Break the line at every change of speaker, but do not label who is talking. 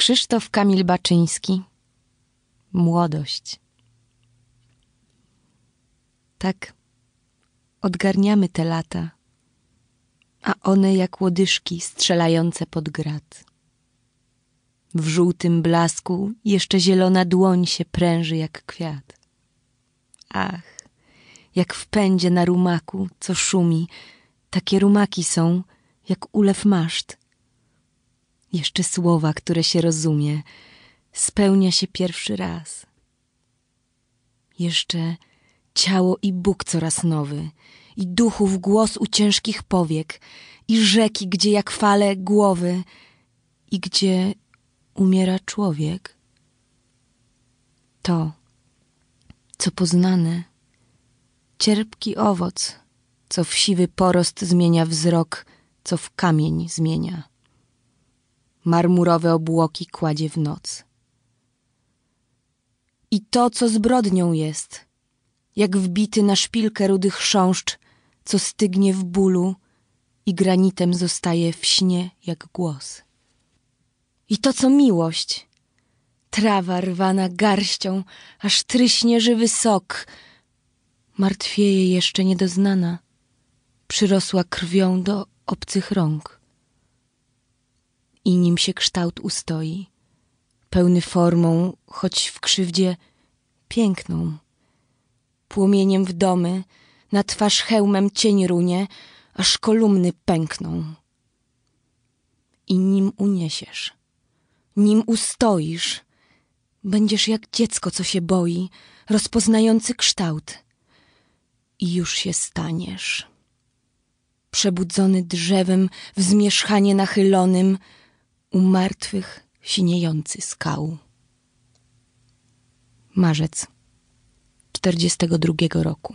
Krzysztof Kamil Baczyński Młodość Tak odgarniamy te lata, a one jak łodyżki strzelające pod grat. W żółtym blasku jeszcze zielona dłoń się pręży jak kwiat. Ach, jak w pędzie na rumaku, co szumi, takie rumaki są, jak ulew maszt. Jeszcze słowa, które się rozumie, spełnia się pierwszy raz. Jeszcze ciało i Bóg coraz nowy, i duchów głos u ciężkich powiek, i rzeki, gdzie jak fale głowy, i gdzie umiera człowiek. To, co poznane, cierpki owoc, co w siwy porost zmienia wzrok, co w kamień zmienia. Marmurowe obłoki kładzie w noc. I to, co zbrodnią jest, jak wbity na szpilkę rudy chrząszcz, co stygnie w bólu i granitem zostaje w śnie jak głos. I to, co miłość, trawa rwana garścią, aż tryśnie żywy sok, martwieje jeszcze niedoznana, przyrosła krwią do obcych rąk. I nim się kształt ustoi, pełny formą, choć w krzywdzie piękną. Płomieniem w domy, na twarz hełmem cień runie, aż kolumny pękną. I nim uniesiesz, nim ustoisz, będziesz jak dziecko, co się boi, rozpoznający kształt. I już się staniesz. Przebudzony drzewem, w zmierzchanie nachylonym, u martwych siniejący skał. Marzec czterdziestego drugiego roku.